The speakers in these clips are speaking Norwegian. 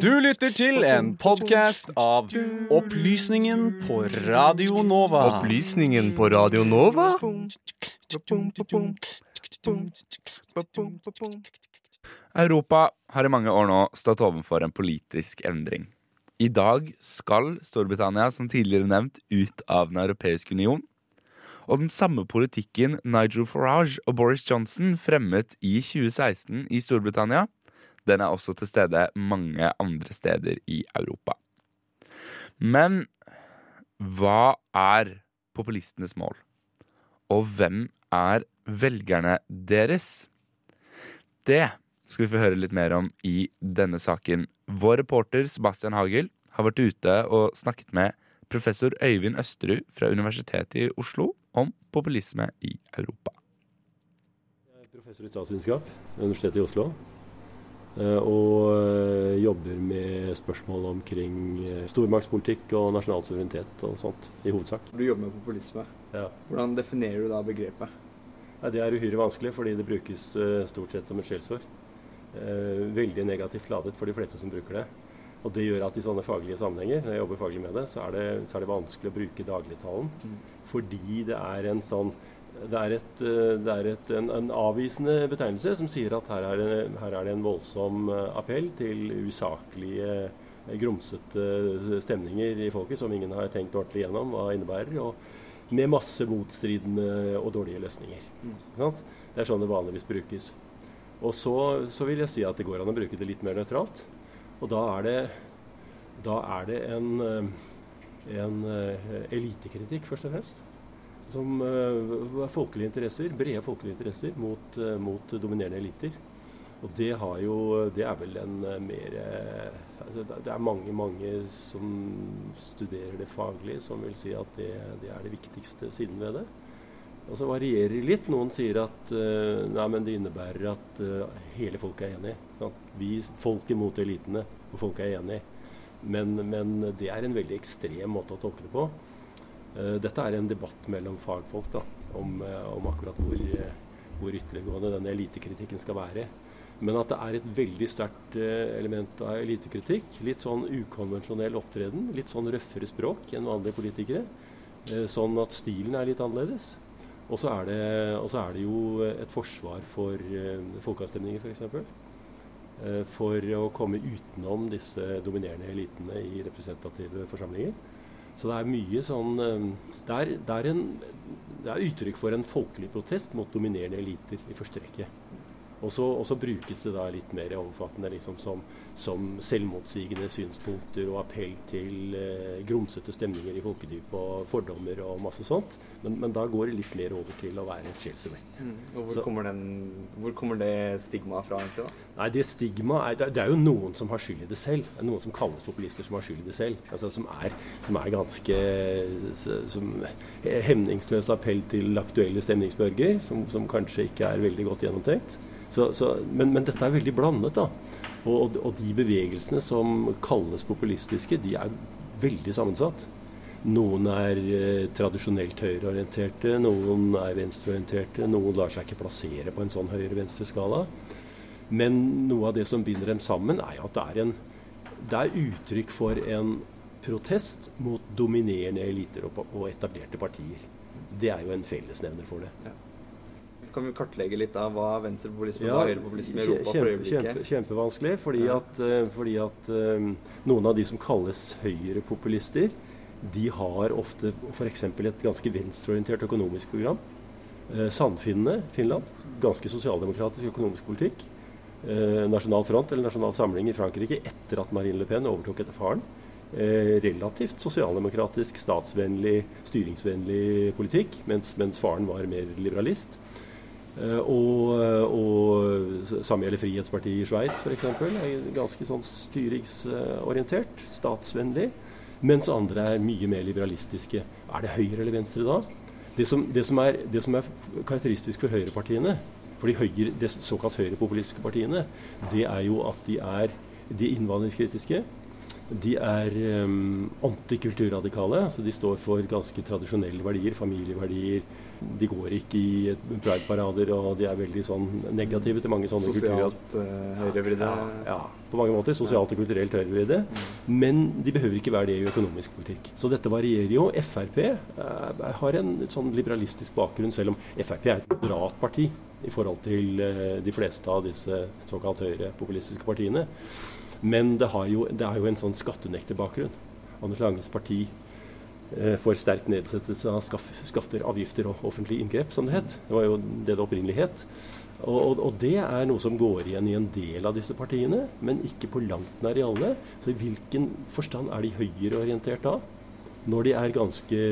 Du lytter til en podkast av Opplysningen på Radio Nova. Opplysningen på Radio Nova? Europa har i mange år nå stått overfor en politisk endring. I dag skal Storbritannia, som tidligere nevnt, ut av Den europeiske union. Og den samme politikken Nigel Farage og Boris Johnson fremmet i 2016 i Storbritannia, den er også til stede mange andre steder i Europa. Men hva er populistenes mål? Og hvem er velgerne deres? Det skal vi få høre litt mer om i denne saken. Vår reporter Sebastian Hagel har vært ute og snakket med professor Øyvind Østerud fra Universitetet i Oslo om populisme i Europa. Jeg er professor i statsvitenskap ved Universitetet i Oslo. eh, Og eh, jobber med spørsmål omkring eh, stormaktspolitikk og nasjonal suverenitet og sånt, i hovedsak. Du jobber med populisme. Ja. Hvordan definerer du da begrepet? Ja, Det er uhyre vanskelig, fordi det brukes stort sett som et skjellsord. Eh, Veldig negativt ladet for de fleste som bruker det. Og det gjør at i sånne faglige sammenhenger, når jeg jobber faglig med det, så er det, så er det vanskelig å bruke dagligtalen. Fordi det er en sånn det er, et, eh, det er et, en, en avvisende betegnelse som sier at her er det, her er det en voldsom eh, appell til usaklige, eh, grumsete stemninger i folket som ingen har tenkt ordentlig gjennom hva innebærer, og med masse motstridende og dårlige løsninger. Mm. Det er sånn det vanligvis brukes. Og så, så vil jeg si at det går an å bruke det litt mer nøytralt. Og da er det, da er det en, en elitekritikk, først og fremst. Som er folkelige interesser, brede folkelige interesser mot, eh, mot dominerende eliter. Og det har jo Det er vel en eh, mer eh, altså Det er mange, mange som studerer det faglig, som vil si at det, det er det viktigste siden ved det. Og så varierer det litt. Noen sier at eh, nei, men det innebærer at eh, hele folket er enig. At Vi, folket mot elitene, og folket er enig. Men, men det er en veldig ekstrem måte å tolke det på. Eh, dette er en debatt mellom fagfolk da, om, eh, om akkurat hvor, eh, hvor ytterliggående denne elitekritikken skal være. Men at det er et veldig sterkt element av elitekritikk. Litt sånn ukonvensjonell opptreden. Litt sånn røffere språk enn vanlige politikere. Sånn at stilen er litt annerledes. Og så er, er det jo et forsvar for folkeavstemninger, f.eks. Eh, for å komme utenom disse dominerende elitene i representative forsamlinger. Så det er mye sånn eh, Det er, det er, en, det er uttrykk for en folkelig protest mot dominerende eliter i første rekke. Og så, brukes det da litt mer omfattende liksom som, som selvmotsigende synspunkter og appell til eh, grumsete stemninger i folkedyp og fordommer og masse sånt. Men, men da går det litt mer over til å være et Mm. Og hvor, Så- kommer den, hvor kommer det stigmaet fra, egentlig? da? Nei, det stigma er, det er- jo noen som har skyld i det selv. Det er noen som kalles populister som har skyld i det selv. Altså som er, som er ganske som hemningsløs appell til aktuelle stemningsbølger, som, som kanskje ikke er veldig godt gjennomtenkt. Så, så, men, men dette er veldig blandet, da. Og, og, de bevegelsene som kalles populistiske, de er veldig sammensatt. Noen er eh, tradisjonelt høyreorienterte, noen er venstreorienterte, noen lar seg ikke plassere på en sånn høyre-venstre-skala. Men noe av det som binder dem sammen, er at det er, en, det er uttrykk for en protest mot dominerende eliter og, og etablerte partier. Det er jo en fellesnevner for det. Kan vi kartlegge litt av hva venstrepopulisme Ja, og høyrepopulisme i Europa Europa for øyeblikket? kjempe, kjempevanskelig, fordi Ja. at, eh, fordi at um, noen av de som kalles høyrepopulister, de har ofte f.eks. et ganske venstreorientert økonomisk program. Eh, Sandfinnene, Finland, ganske sosialdemokratisk økonomisk politikk. Eh, Nasjonal Front eller Nasjonal Samling i Frankrike etter at Marine Le Pen overtok etter faren. Eh, relativt sosialdemokratisk, statsvennlig, styringsvennlig politikk, mens, mens faren var mer liberalist. Eh, og, og samme gjelder Frihetspartiet i Sveits f.eks. er ganske sånn styringsorientert, statsvennlig. Mens andre er mye mer liberalistiske. Er det høyre eller venstre da? Det som, det som, er, det som er karakteristisk for høyrepartiene, for de høyre, de såkalt høyrepopulistiske partiene, det er jo at de er de innvandringskritiske. De er um, antikulturradikale. så De står for ganske tradisjonelle verdier, familieverdier, de går ikke i pride-parader, og de er veldig sånn negative til mange sånne kulturer. Sosialt uh, høyrevridde. Ja, ja, på mange måter. Sosialt og kulturelt høyrevridde. Men de behøver ikke være det i økonomisk politikk. Så dette varierer jo. Frp eh, har en sånn liberalistisk bakgrunn, selv om Frp er et moderat parti i forhold til eh, de fleste av disse såkalt høyrepopulistiske partiene. Men det, har jo, det er jo en sånn skattenekterbakgrunn. Anders Langes parti eh, for sterk nedsettelse av skatter, avgifter og offentlige inngrep, som det het. Det var jo det det opprinnelig het. Og, og, og, det er noe som går igjen i en del av disse partiene, men ikke på langt nær i alle. Så i hvilken forstand er de høyreorientert da? Når de er ganske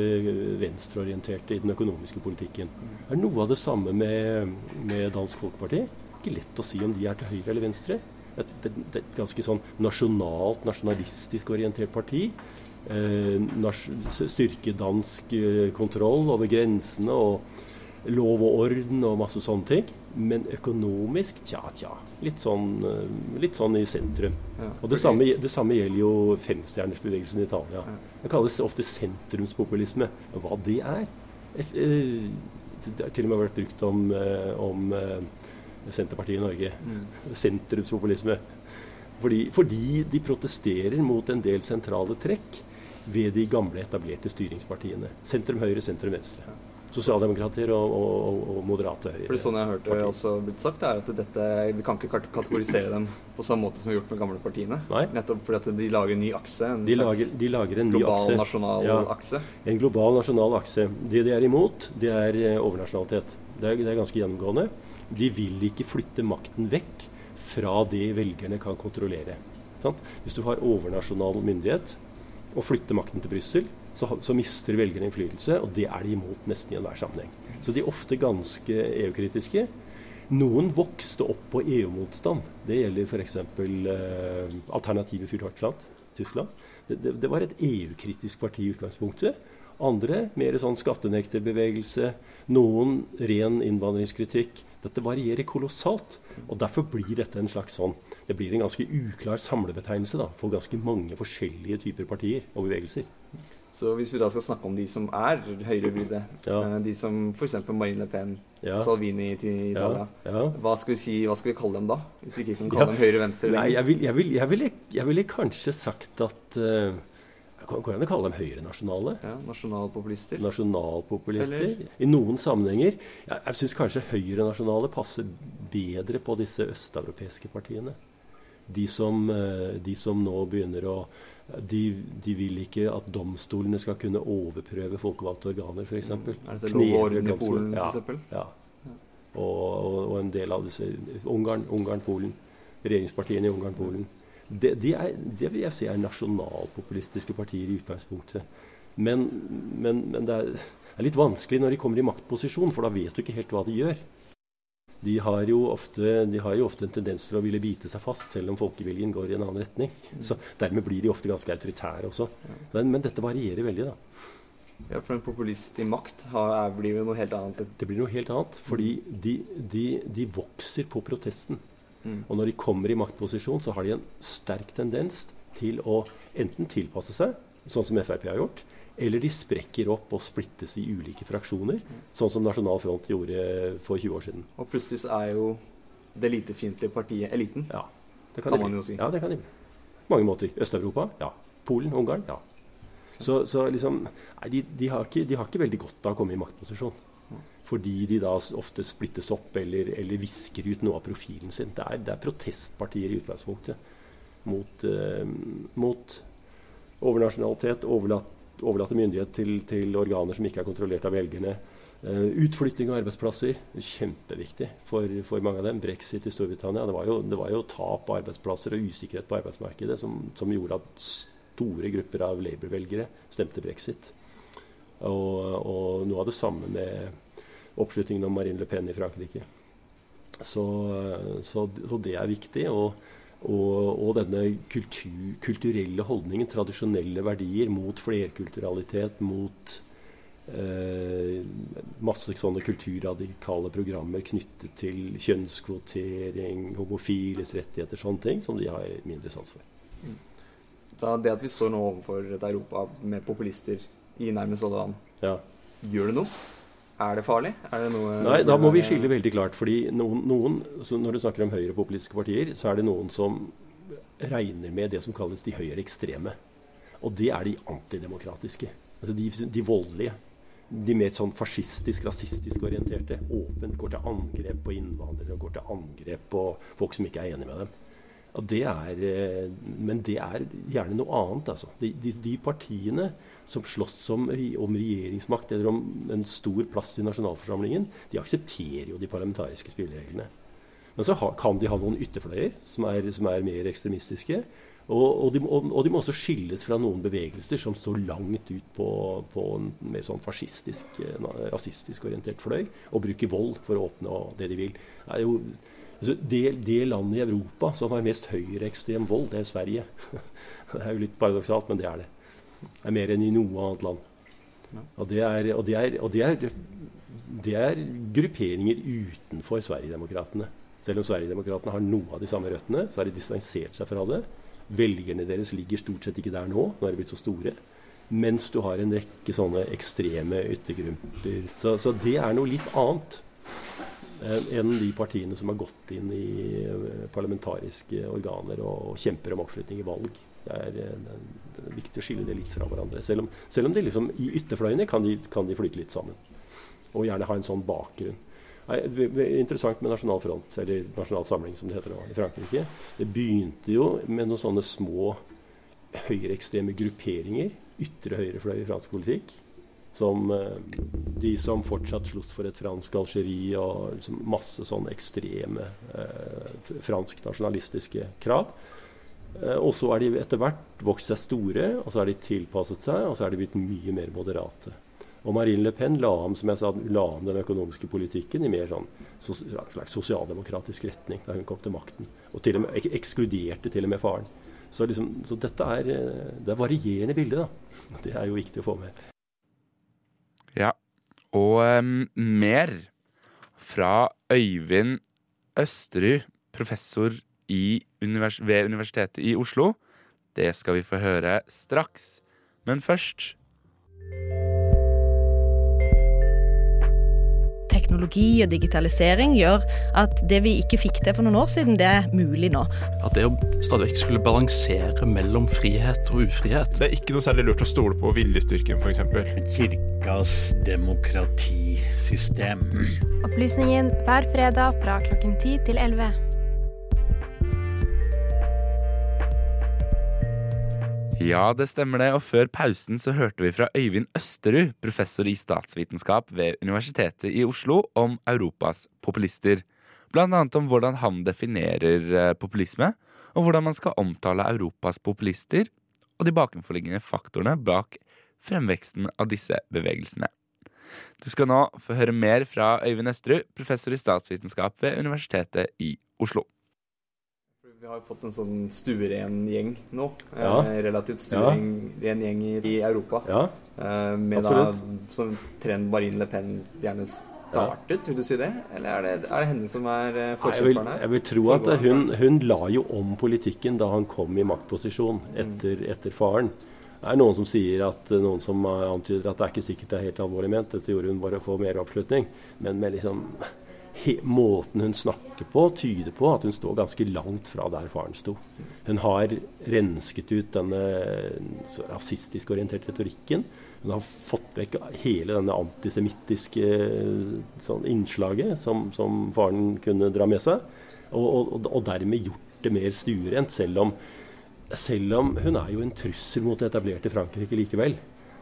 venstreorienterte i den økonomiske politikken. Det er noe av det samme med, med Dansk Folkeparti. Ikke lett å si om de er til høyre eller venstre. Et, et, et ganske sånn nasjonalt, nasjonalistisk orientert parti. Eh, styrke dansk eh, kontroll over grensene og lov og orden og masse sånne ting. Men økonomisk, tja, tja. Litt sånn, eh, litt sånn i sentrum. Ja, og det samme, det samme, gjelder jo femstjernersbevegelsen i Italia. Det kalles ofte sentrumspopulisme. Hva det er Det har til og med vært brukt om, om Senterpartiet i Norge. Mm. Sentrumspopulisme. Fordi, fordi de protesterer mot en del sentrale trekk ved de gamle, etablerte styringspartiene. Sentrum høyre, sentrum venstre. Sosialdemokrater og, og, og moderate høyre. For sånn jeg har hørt det også blitt sagt, er at dette, vi kan ikke kategorisere dem på samme måte som vi har gjort med gamle partiene. Nei. Nettopp fordi at de lager en ny akse. En de, lager, de lager en global, ny akse. nasjonal ja, akse. En global, nasjonal akse. Det de er imot, det er eh, overnasjonalitet. Det er, det er ganske gjennomgående. De vil ikke flytte makten vekk fra det velgerne kan kontrollere. Sant? Hvis du har overnasjonal myndighet og flytter makten til Brussel, så, så, mister velgerne innflytelse, og det er de imot nesten i enhver sammenheng. Så de er ofte ganske EU-kritiske. Noen vokste opp på EU-motstand. Det gjelder f.eks. Eh, Alternativet for Tyskland. Det, det, det var et EU-kritisk parti i utgangspunktet. Andre mer sånn skattenekterbevegelse. Noen ren innvandringskritikk. Dette varierer kolossalt. og Derfor blir dette en slags sånn Det blir en ganske uklar samlebetegnelse da, for ganske mange forskjellige typer partier og bevegelser. Så hvis vi da skal snakke om de som er høyrevridde, ja. Eh, de som f.eks. Marine Le Pen, ja. Salvini til Italia, ja. Hva, skal vi si, hva skal vi kalle dem da? Hvis vi ikke kan kalle dem høyre-venstre? Nei, jeg, vil, vil, vil, jeg, ville, kanskje sagt at uh, Går det an å kalle dem høyrenasjonale? Ja, Nasjonalpopulister. Nasjonalpopulister. I noen sammenhenger. Jeg, jeg syns kanskje høyrenasjonale passer bedre på disse østeuropeiske partiene. De som, eh, de som nå begynner å de, de, vil ikke at domstolene skal kunne overprøve folkevalgte organer, f.eks. Mm. Er det lov og orden i Polen, f.eks.? Ja. ja. Og, og, og, en del av disse Ungarn, Ungarn Polen. Regjeringspartiene i Ungarn, Polen. Det, de er, det vil jeg si er nasjonalpopulistiske partier i utgangspunktet. Men, men, men det er, er litt vanskelig når de kommer i maktposisjon, for da vet du ikke helt hva de gjør de har, ofte, de har, jo ofte, en tendens til å ville bite seg fast, selv om folkeviljen går i en annen retning. Så Dermed blir de ofte ganske autoritære også. Men, men dette varierer veldig, da. Ja, For en populist i makt har, blir jo noe helt annet? Det blir noe helt annet. Fordi de, de, de vokser på protesten. Mm. Og når de kommer i maktposisjon, så har de en sterk tendens til å enten tilpasse seg, sånn som Frp har gjort, eller de sprekker opp og splittes i ulike fraksjoner, sånn som Nasjonal Front gjorde for 20 år siden. Og plutselig er jo det elitefiendtlige partiet eliten. Ja, det kan, kan de man jo si. Ja, det kan de bli. Mange måter. Øst-Europa, ja. Polen, Ungarn, ja. Så, så liksom Nei, de, de, har ikke, de, har ikke, veldig godt av å komme i maktposisjon. Fordi de da ofte splittes opp eller, eller visker ut noe av profilen sin. Det er, det er protestpartier i utgangspunktet mot, eh, mot overnasjonalitet, overlatt overlate myndighet til, til, organer som ikke er kontrollert av velgerne. Uh, utflytting av arbeidsplasser, kjempeviktig for, for, mange av dem. Brexit i Storbritannia. Det var jo, det var jo tap av arbeidsplasser og usikkerhet på arbeidsmarkedet som, som gjorde at store grupper av Labour-velgere stemte brexit. Og, og, noe av det samme med oppslutningen om Marine Le Pen i Frankrike. Så, så, så det er viktig. og og, og denne kultur, kulturelle holdningen, tradisjonelle verdier, mot flerkulturalitet, mot eh, masse sånne kulturradikale programmer knyttet til kjønnskvotering, homofiles rettigheter, sånne ting, som de har mindre sans for. Mm. Da, det at vi står nå overfor et Europa med populister i nærmest alle land, ja. gjør det noe? Er det farlig? Er det noe Nei, da må vi skille veldig klart. fordi noen, noen Når du snakker om høyrepopulistiske partier, så er det noen som regner med det som kalles de høyere ekstreme. Og det er de antidemokratiske. Altså de, de voldelige. De mer sånn fascistisk, rasistisk orienterte. Åpent går til angrep på innvandrere og går til angrep på folk som ikke er enig med dem. Det er, eh, men det er gjerne noe annet. Altså. De, de, de partiene som slåss om, om, regjeringsmakt eller om en stor plass i nasjonalforsamlingen, de aksepterer jo de parlamentariske spillereglene. Men så ha, kan de ha noen ytterfløyer som er, som er mer ekstremistiske. Og, og, de, og, og, de, må også skilles fra noen bevegelser som står langt ut på, på en mer sånn fascistisk, eh, rasistisk orientert fløy, og bruker vold for å oppnå det de vil. Det jo Altså, det, det, landet i Europa som har mest høyreekstrem vold, det er Sverige. det er jo litt paradoksalt, men det er det. Er mer enn i noe annet land. Og det er, og det er, og det er, det er grupperinger utenfor Sverigedemokraterna. Selv om Sverigedemokraterna har noe av de samme røttene, så har de distansert seg fra det. Velgerne deres ligger stort sett ikke der nå. Nå er de blitt så store. Mens du har en rekke sånne ekstreme yttergrupper. Så, så det er noe litt annet enn de partiene som har gått inn i eh, parlamentariske organer og kjemper om oppslutning i valg. Det er, eh, det er viktig å skille det litt fra hverandre. Selv om, selv om de liksom, i ytterfløyene kan de, kan de flyte litt sammen. Og gjerne ha en sånn bakgrunn. Det er interessant med Nasjonal Front, eller Nasjonal Samling som det heter nå, i Frankrike. Det begynte jo med noen sånne små høyreekstreme grupperinger. Ytre høyrefløy i fransk politikk som eh, de som fortsatt sloss for et fransk Algerie og liksom masse sånne ekstreme eh, fransk-nasjonalistiske krav. Eh, og så er de etter hvert vokst seg store, og så har de tilpasset seg, og så er de blitt mye mer moderate. Og Marine Le Pen la om som jeg sa, la om den økonomiske politikken i mer sånn slags sosialdemokratisk retning da hun kom til makten. Og til og med ekskluderte til og med faren. Så, liksom, så dette er, eh, det er varierende bilde. da. Det er jo viktig å få med. Ja. Og um, mer fra Øyvind Østerud, professor univers ved Universitetet i Oslo. Det skal vi få høre straks. Men først teknologi og digitalisering gjør at det vi ikke fikk til for noen år siden, det er mulig nå. At det å stadig vekk skulle balansere mellom frihet og ufrihet Det er ikke noe særlig lurt å stole på viljestyrken, f.eks. Kirkas demokratisystem. Opplysningen hver fredag fra klokken 10 til 11. Ja, det stemmer det, og før pausen så hørte vi fra Øyvind Østerud, professor i statsvitenskap ved Universitetet i Oslo, om Europas populister. Blant annet om hvordan han definerer eh, populisme, og hvordan man skal omtale Europas populister, og de bakenforliggende faktorene bak fremveksten av disse bevegelsene. Du skal nå få høre mer fra Øyvind Østerud, professor i statsvitenskap ved Universitetet i Oslo. Vi har fått en sånn stueren gjeng nå. Ja. Eh, relativt stueren ja. gjeng i, i Europa. Ja. Eh, med Absolutt. da som trend Marine Le Pen gjerne startet, vil du si det? Eller er det, er det henne som er eh, forkjemperen her? Jeg vil tro at hun, hun, la jo om politikken da han kom i maktposisjon etter, etter faren. Det er noen som sier at noen som antyder at det er ikke sikkert det er helt alvorlig ment. Dette gjorde hun bare for mer oppslutning. Men med liksom måten hun snakker på, tyder på at hun står ganske langt fra der faren sto. Hun har rensket ut denne rasistisk orienterte retorikken. Hun har fått vekk hele denne antisemittiske sånn, innslaget som, som, faren kunne dra med seg. Og, og, og dermed gjort det mer stuerent, selv om, selv om hun er jo en trussel mot det etablerte Frankrike likevel.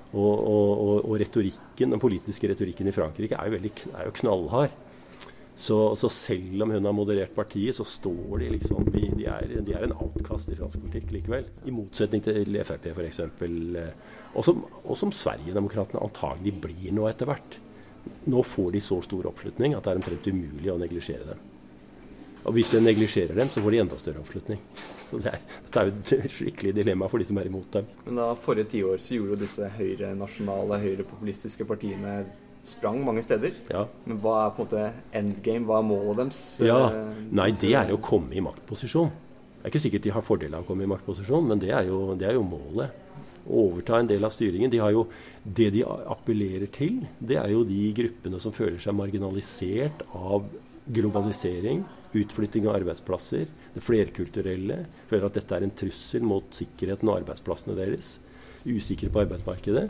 Og, og, retorikken, den politiske retorikken i Frankrike er jo, veldig, er jo knallhard. Så, så, selv om hun har moderert partiet, så står de liksom De, de, er, de er, en outkast i fransk politikk likevel. I motsetning til Frp f.eks. Og som, og som Sverigedemokraterna antagelig blir nå etter hvert. Nå får de så stor oppslutning at det er omtrent umulig å neglisjere dem. Og hvis de neglisjerer dem, så får de enda større oppslutning. Så det er, det er jo et skikkelig dilemma for de som er imot dem. Men da forrige tiår så gjorde jo disse høyrenasjonale, høyrepopulistiske partiene sprang mange steder. Ja. Men hva er på en måte endgame? Hva er målet deres? Ja, Nei, det er å komme i maktposisjon. Det er ikke sikkert de har fordel av å komme i maktposisjon, men det er jo, det er jo målet. Å overta en del av styringen. De jo, det de appellerer til, det er jo de gruppene som føler seg marginalisert av globalisering, utflytting av arbeidsplasser, det flerkulturelle. Føler at dette er en trussel mot sikkerheten og arbeidsplassene deres. Usikre på arbeidsmarkedet.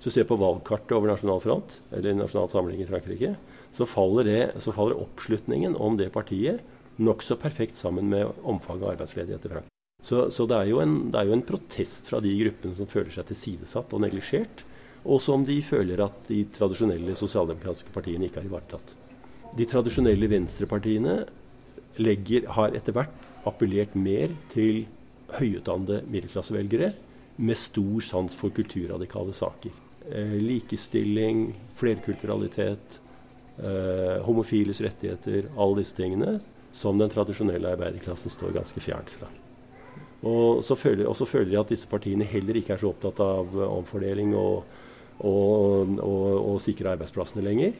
Så du ser på valgkartet over Nasjonal Front, eller Nasjonal Samling i Frankrike, så faller, det, så faller oppslutningen om det partiet nokså perfekt sammen med omfanget av arbeidsledighet i Frankrike. Så, så det, er en, det, er jo en, protest fra de gruppene som føler seg tilsidesatt og neglisjert, og som de føler at de tradisjonelle sosialdemokratiske partiene ikke har ivaretatt. De tradisjonelle venstrepartiene legger, har etter hvert appellert mer til høyutdannede middelklassevelgere med stor sans for kulturradikale saker. Eh, likestilling, flerkulturalitet, eh, homofiles rettigheter, alle disse tingene som den tradisjonelle arbeiderklassen står ganske fjernt fra. Og så føler, og så føler jeg at disse partiene heller ikke er så opptatt av omfordeling og, og, og, og sikre arbeidsplassene lenger.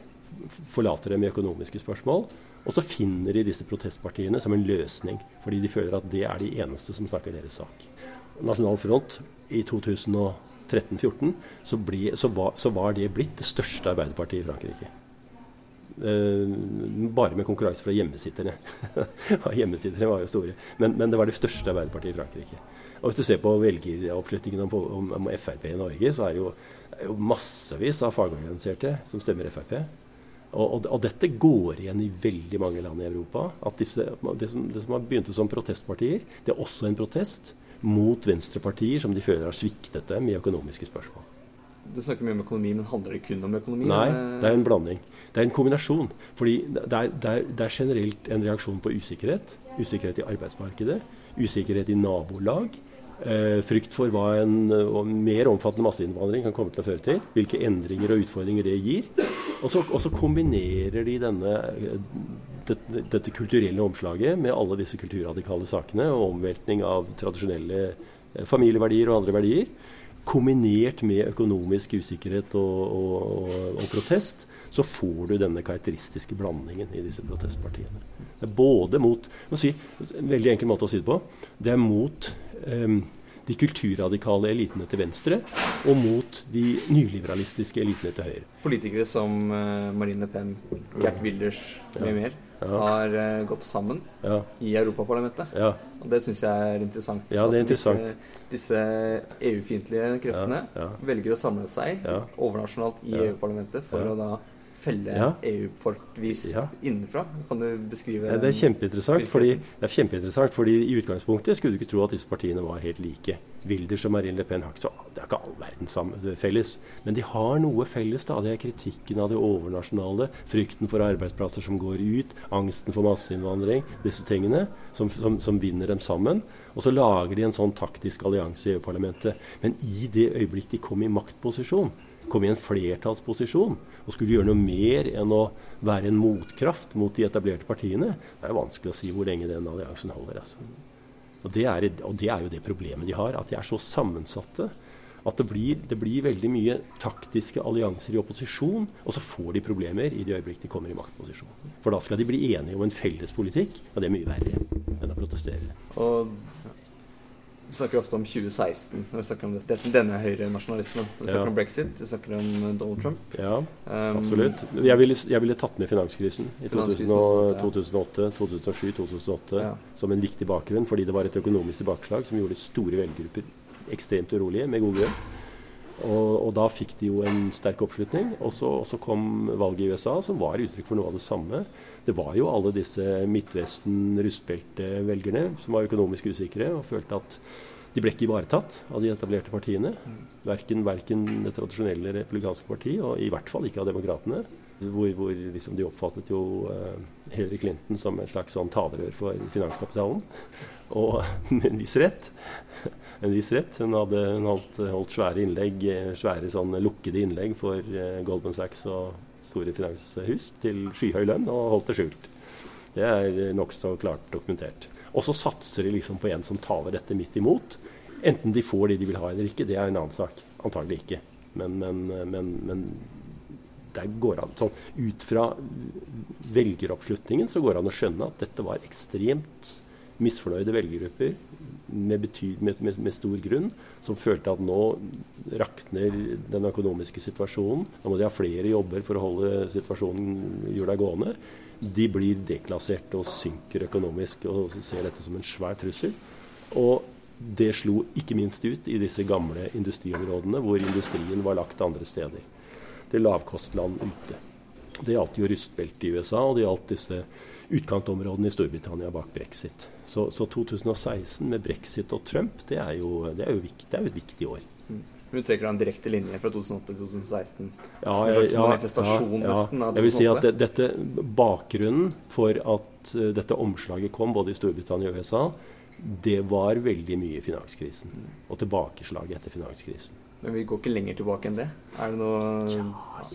Forlater dem i økonomiske spørsmål. Og så finner de disse protestpartiene som en løsning, fordi de føler at det er de eneste som snakker deres sak. Nasjonal Front i 2013-14 så, var, så, var det blitt det største Arbeiderpartiet i Frankrike. Eh, bare med konkurranse fra hjemmesitterne. hjemmesitterne var jo store. Men, men, det var det største Arbeiderpartiet i Frankrike. Og Hvis du ser på velgeroppslutningen om, om, om, Frp i Norge, så er det jo, er jo massevis av fagorganiserte som stemmer Frp. Og, og, og, dette går igjen i veldig mange land i Europa. at disse, det, som, det som har begynt som protestpartier, det er også en protest mot venstrepartier som de føler har sviktet dem i økonomiske spørsmål. Du snakker mye om økonomi, men handler det kun om økonomi? Nei, det er en blanding. Det er en kombinasjon. Fordi det er, det er, det er generelt en reaksjon på usikkerhet. Usikkerhet i arbeidsmarkedet, usikkerhet i nabolag. Eh, frykt for hva en og mer omfattende masseinnvandring kan komme til å føre til. Hvilke endringer og utfordringer det gir. Og så, og så kombinerer de denne, dette, dette, kulturelle omslaget med alle disse kulturradikale sakene og omveltning av tradisjonelle eh, familieverdier og andre verdier kombinert med økonomisk usikkerhet og, og, og, protest, så får du denne karakteristiske blandingen i disse protestpartiene. Det er både mot si, En veldig enkel måte å si det på. Det er mot de kulturradikale elitene til venstre og mot de nyliberalistiske elitene til høyre. Politikere som uh, Marine Pen, Gert Wilders med mer har uh, gått sammen ja. i Europaparlamentet. Ja. Og det syns jeg er interessant. Ja, det er interessant. Disse, disse EU-fiendtlige kreftene velger å samle seg overnasjonalt i EU-parlamentet for å da felle ja. EU-portvis ja. innenfra? Kan du beskrive ja, det, er kjempeinteressant, fordi, det er kjempeinteressant, fordi i utgangspunktet skulle du ikke tro at disse partiene var helt like. Wilders og Marine Le Pen har ikke så, det er ikke all verden felles. Men de har noe felles. da, Det er kritikken av det overnasjonale, frykten for arbeidsplasser som går ut, angsten for masseinnvandring, disse tingene som, som, som binder dem sammen. Og så lager de en sånn taktisk allianse i EU-parlamentet. Men i det øyeblikk de kom i maktposisjon, kom i en flertallsposisjon og skulle gjøre noe mer enn å være en motkraft mot de etablerte partiene, det er vanskelig å si hvor lenge den alliansen holder. Altså. Og, det er, og, det er, jo det problemet de har, at de er så sammensatte at det blir, det blir, veldig mye taktiske allianser i opposisjon, og så får de problemer i det øyeblikk de kommer i maktposisjon. For da skal de bli enige om en felles politikk, og det er mye verre enn å protestere. Og vi snakker ofte om 2016 når vi snakker om dette, denne høyrenasjonalismen. Vi snakker ja. om brexit, vi snakker om eh, Donald Trump. Ja, um, absolutt. Jeg ville, jeg ville, tatt med finanskrisen i 2008, 2007, 2008 ja. som en viktig bakgrunn, fordi det var et økonomisk tilbakeslag som gjorde store velgergrupper ekstremt urolige, med god grunn. Og, og, da fikk de jo en sterk oppslutning. Og så kom valget i USA, som var uttrykk for noe av det samme. Det var jo alle disse Midtvesten-rustbelte-velgerne som var økonomisk usikre og følte at de ble ikke ivaretatt av de etablerte partiene. Verken, verken det tradisjonelle republikanske partiet, og i hvert fall ikke av demokratene. Hvor, hvor liksom de oppfattet jo uh, Hillary Clinton som en slags sånn talerør for finanskapitalen. Og en viss rett. en viss rett. Hun hadde holdt, holdt, svære innlegg, svære sånn lukkede innlegg for uh, Goldman Sachs og store finanshus til skyhøy lønn og holdt det skjult. Det er nokså klart dokumentert. Og så satser de liksom på en som taler dette midt imot. Enten de får de de vil ha eller ikke, det er en annen sak. Antagelig ikke. Men, men, men, men der går an sånn, Ut fra velgeroppslutningen så går det an å skjønne at dette var ekstremt misfornøyde velgergrupper med, med, med, med, stor grunn, som følte at nå rakner den økonomiske situasjonen. Nå må de ha flere jobber for å holde situasjonen hjula gående. De blir deklassert og synker økonomisk og ser dette som en svær trussel. Og det slo ikke minst ut i disse gamle industriområdene hvor industrien var lagt andre steder. Til lavkostland ute. Det gjaldt jo rustbeltet i USA, og det gjaldt disse utkantområdene i Storbritannia bak brexit. Så, så 2016 med brexit og Trump, det er jo, det er jo, viktig, det er jo et viktig år. Mm. Du trekker en direkte linje fra 2008 til 2016? Ja, jeg, ja, ja, ja. jeg vil si at det, dette, bakgrunnen for at uh, dette omslaget kom både i Storbritannia og USA, det var veldig mye finanskrisen. Og tilbakeslaget etter finanskrisen. Men vi går ikke lenger tilbake enn det? Er det noe ja,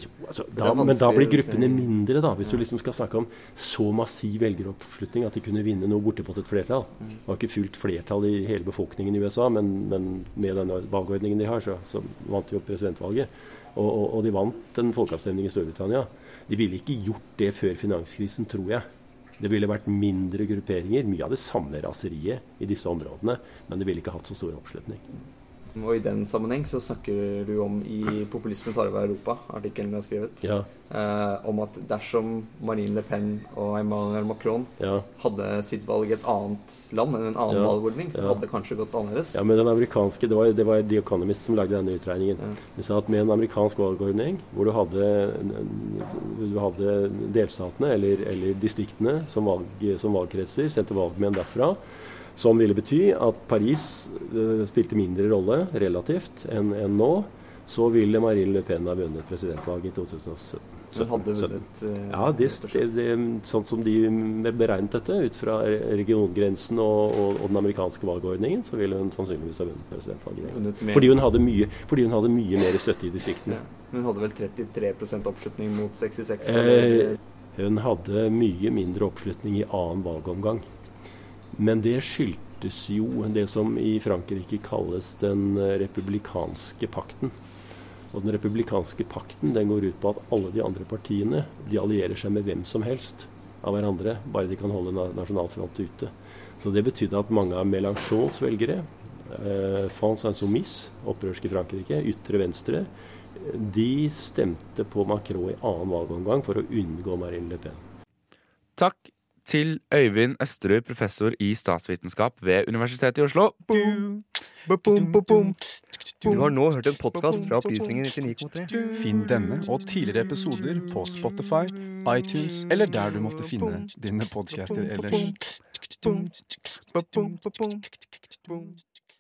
jo, altså, da, Men da blir gruppene mindre, da. Hvis ja. du liksom skal snakke om så massiv velgeroppslutning at de kunne vinne noe bortimot et flertall. Mm. Det var ikke fullt flertall i hele befolkningen i USA, men, men med den valgordningen de har, så, så vant de opp presidentvalget. Og, og, og de vant en folkeavstemning i Storbritannia. De ville ikke gjort det før finanskrisen, tror jeg. Det ville vært mindre grupperinger, mye av det samme raseriet i disse områdene, men det ville ikke hatt så stor oppslutning. Og i den sammenheng så snakker du om i 'Populisme tar over Europa', artikkelen du har skrevet, ja. eh, om at dersom Marine Le Pen og Emmanuel Macron ja. hadde sitt valg i et annet land enn en annen ja. valgordning, så hadde det kanskje gått annerledes. Ja, men den amerikanske, Det var, det var The Economist som lagde denne utregningen. De sa at med en amerikansk valgordning, hvor du hadde, du hadde delstatene eller, eller distriktene som, valg, som valgkretser, sendte valgmenn derfra som ville bety at Paris uh, spilte mindre rolle relativt enn en nå. Så ville Marine Le Pen ha vunnet presidentvalget i 2017. Hun hadde vunnet uh, Ja, det, det, det, sånn som de beregnet dette, ut fra regiongrensen og, og, og, den amerikanske valgordningen, så ville hun sannsynligvis ha vunnet presidentvalget. Fordi hun, hadde mye, fordi hun hadde mye mer støtte i distriktene. Ja. Hun hadde vel 33% oppslutning mot 66? Eh, hun hadde mye mindre oppslutning i annen valgomgang. Men det skyldtes jo det som i Frankrike kalles den republikanske pakten. Og den republikanske pakten den går ut på at alle de andre partiene de allierer seg med hvem som helst av hverandre, bare de kan holde nasjonalfront ute. Så det betydde at mange av Mélenchons velgere, eh, France Insoumise, opprørske Frankrike, ytre venstre, de stemte på Macron i annen valgomgang for å unngå Marine Le Pen. Takk til Øyvind Østerud, professor i statsvitenskap ved Universitetet i Oslo. Du har nå hørt en podkast fra Opplysningen 99,3. Finn denne og tidligere episoder på Spotify, iTunes eller der du måtte finne dine podcaster ellers.